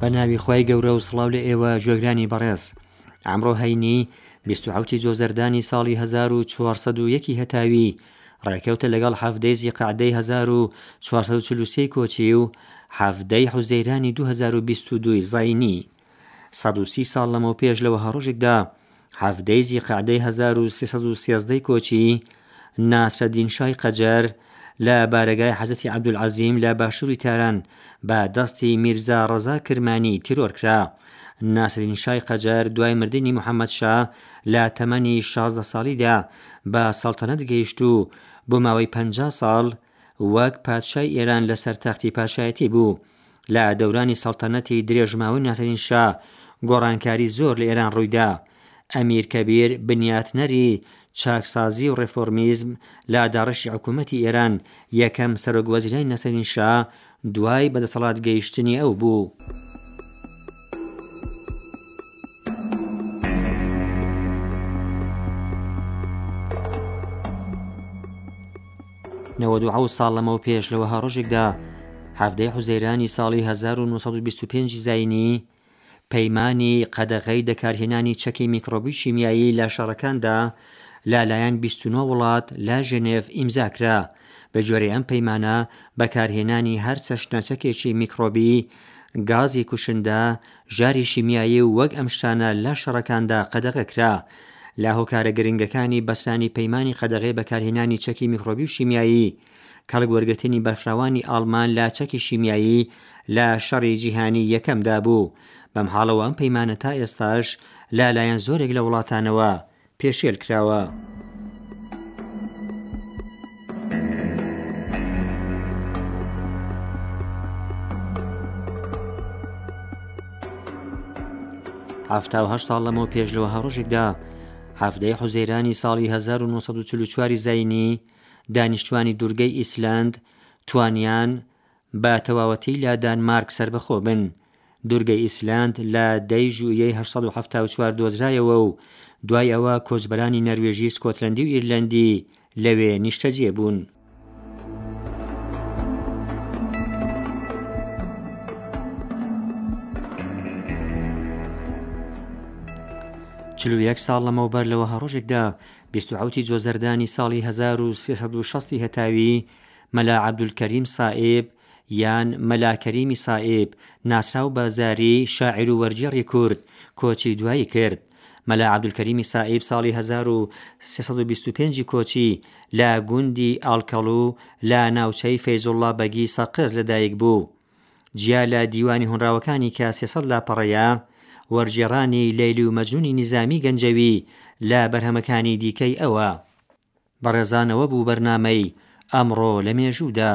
بەناوی خی گەورە و سڵاو لە ئێوە گوێگرانی بەڕێز ئەمڕۆ هەینی 1970 جۆزەردانی ساڵی 1940 هەتاوی ڕێکەوتە لەگەڵ حەفدەیزی قعدەی 1940 کۆچی و حەفدەی حوزەیرانی 2022 زینی سەد و سی ساڵ لەمەوپێش لە وەها ڕۆژێکدا حەڤدەی زیقعدەی هەزار و سێسەد و سێزدەی کۆچی ناسرەدین شای قەجەر لە بارەگای حەزەتی عەبدولعەزیم لە باشووری تاران بە دەستی میرزا ڕەزا کرمانی تیرۆر کرا ناسرین شای قەجەر دوای مردنی محەممەد شا لە تەمەنی شازدە ساڵیدا بە سەڵتەنەت گەیشت و بۆ ماوەی پ ساڵ وەک پادشای ئێران لە سەر تەختی پاشایەتی بوو. لە دەورانی سەڵتەنەتی درێژماوەی ناسرین شا گۆڕانکاری زۆر لە ئێران ڕووی دا. ئەمیر کەبیر بنیاتنەری چاکسازی و ڕێفۆرمیزم لە داڕشتی حکوومەتی ئێران، یەکەم سەرۆک وەزیرانی ناسرین شا دوای بەدەسەڵات گەیشتنی ئەو بوو. نەوەد و حەوت ساڵ لەمەو پێش لە وەها ڕۆژێکدا، حەڤدەی حوزەیرانی ساڵی هەزار و نۆ سەد و بیست و پێنج زاینیی، پەیمانی قەدەغەی دەکارهێنانی چەکی میکڕۆبی شیمیایی لە شەڕەکاندا لە لایەن بیست و نۆ وڵات لە ژنێڤ ئیمزا کرا. بە گوێرەی ئەم پەیمانە، بەکارهێنانی هەر چەشنە چەکێکی میکڕۆبی، گازی کوشندە، ژاری شیمیایی و وەک ئەم شتانە لە شەڕەکاندا قەدەغە کرا. لە هۆکارە گرنگەکانی بەستانی پەیمانی قەدەغەی بەکارهێنانی چەکی میکڕۆبی شیمیایی، کەڵک وەرگرتنی بەرفراوانی ئاڵمان لە چەکی شیمیایی لە شەڕی جیهانی یەکەمدا بوو، بەم حاڵەوە ئەم پەیمانە تا ئێستاش لە لایەن زۆرێک لە وڵاتانەوە پێشێل کراوە. حەفتا و هەشت ساڵ لەمەو پێش لەوەها ڕۆژێکدا، حەڤدەی حوزەیرانی ساڵی هەزار و نۆ سەد و چل و چواری زایینی، دانیشتوانی دوورگەی ئیسلەند توانیان بە تەواوەتی لە دانمارک سەربەخۆ بن. دوورگەی ئیسلەند لە دە ی ژوئیەی هەشت سەد و حەفتا و چوار دۆزرایەوە و دوای ئەوە کۆچبەرانی نەروێژی سکۆتلەندی و ئیرلەندی لەوێ نیشتەجێ بوون. چل و یەک ساڵ لەمەوبەر لە وەها ڕۆژێکدا بیست و حەوتی جۆزەردانی ساڵی هەزار و سێ سەد و شەستی هەتاوی، مەلا عەبدولکەریم سائیب یان مەلا کەریمی سائیب، ناسراو بە زاری، شاعیر و وەرگێڕی کورد، کۆچی دوایی کرد. مەلا عەبدولکەریمی سائیب ساڵی هەزار و سێ سەد و بیست و پێنج کۆچی، لە گوندی ئاڵکەڵوو لە ناوچەی فەیزوڵڵا بەگی سەقز لەدایکبوو. جیا لە دیوانی هۆنراوەکانی کە سێ سەد لاپەڕەیە، وەرگێڕانی لەیلی و مەجنونی نیزامی گەنجەوی لە بەرهەمەکانی دیکەی ئەوە. بەڕێزان ئەوە بوو بەرنامەی، ئەمڕۆ لە مێژوودا.